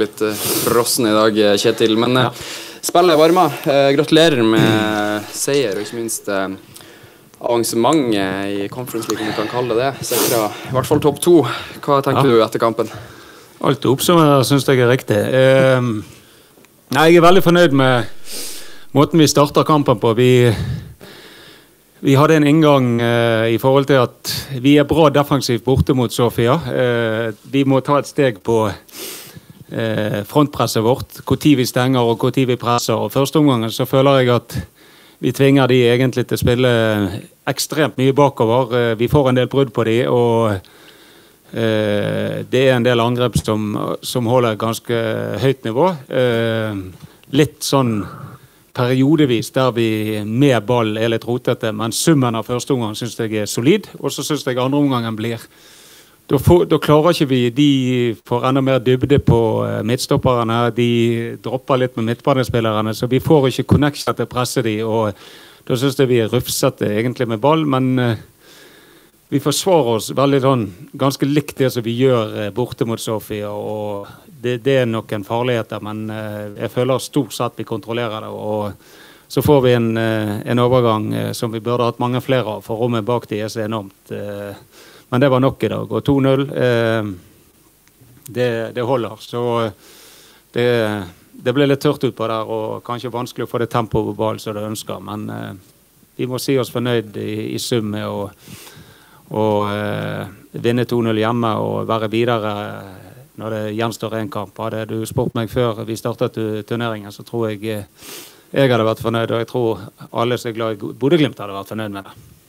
litt uh, frossen i dag, Kjetil. Men ja. spillet er varma. Uh, gratulerer med seier, og ikke minst uh, avansementet i Conference League, om vi kan kalle det det. Sikra i hvert fall topp to. Hva tenker ja. du etter kampen? Alt du oppsummerer, syns jeg er riktig. Uh, nei, jeg er veldig fornøyd med måten vi starter kampen på. Vi vi hadde en inngang eh, i forhold til at vi er bra defensivt borte mot Sofia. Eh, vi må ta et steg på eh, frontpresset vårt. Når vi stenger og når vi presser. Og Første omgang så føler jeg at vi tvinger de egentlig til å spille ekstremt mye bakover. Eh, vi får en del brudd på de, og eh, det er en del angrep som, som holder ganske høyt nivå. Eh, litt sånn periodevis der vi med ball er litt rotete, men summen av første omgang syns jeg er solid. Og så syns jeg andre omgangen blir da, får, da, klarer ikke vi De får enda mer dybde på uh, midtstopperne. De dropper litt med midtbanespillerne, så vi får ikke connection til å presse de, og Da syns jeg vi er rufsete egentlig med ball, men uh, vi forsvarer oss veldig sånn, ganske likt det som vi gjør borte mot Sofia. og det, det, er noen farligheter, men jeg føler stort sett vi kontrollerer det. og Så får vi en, en overgang som vi burde hatt mange flere av, for rommet bak de er så enormt. Men det var nok i dag. Og 2-0, det, det, holder. Så det, det, ble litt tørt utpå der, og kanskje vanskelig å få det tempoet på ballen som det ønsker. Men vi må si oss fornøyd i, i sum med å, å vinne 2-0 hjemme og være videre når det gjenstår én kamp. Hadde du spurt meg før vi startet turneringen, så tror jeg eh, jeg hadde vært fornøyd, og jeg tror alle som er glad i Bodø-Glimt, hadde vært fornøyd med det.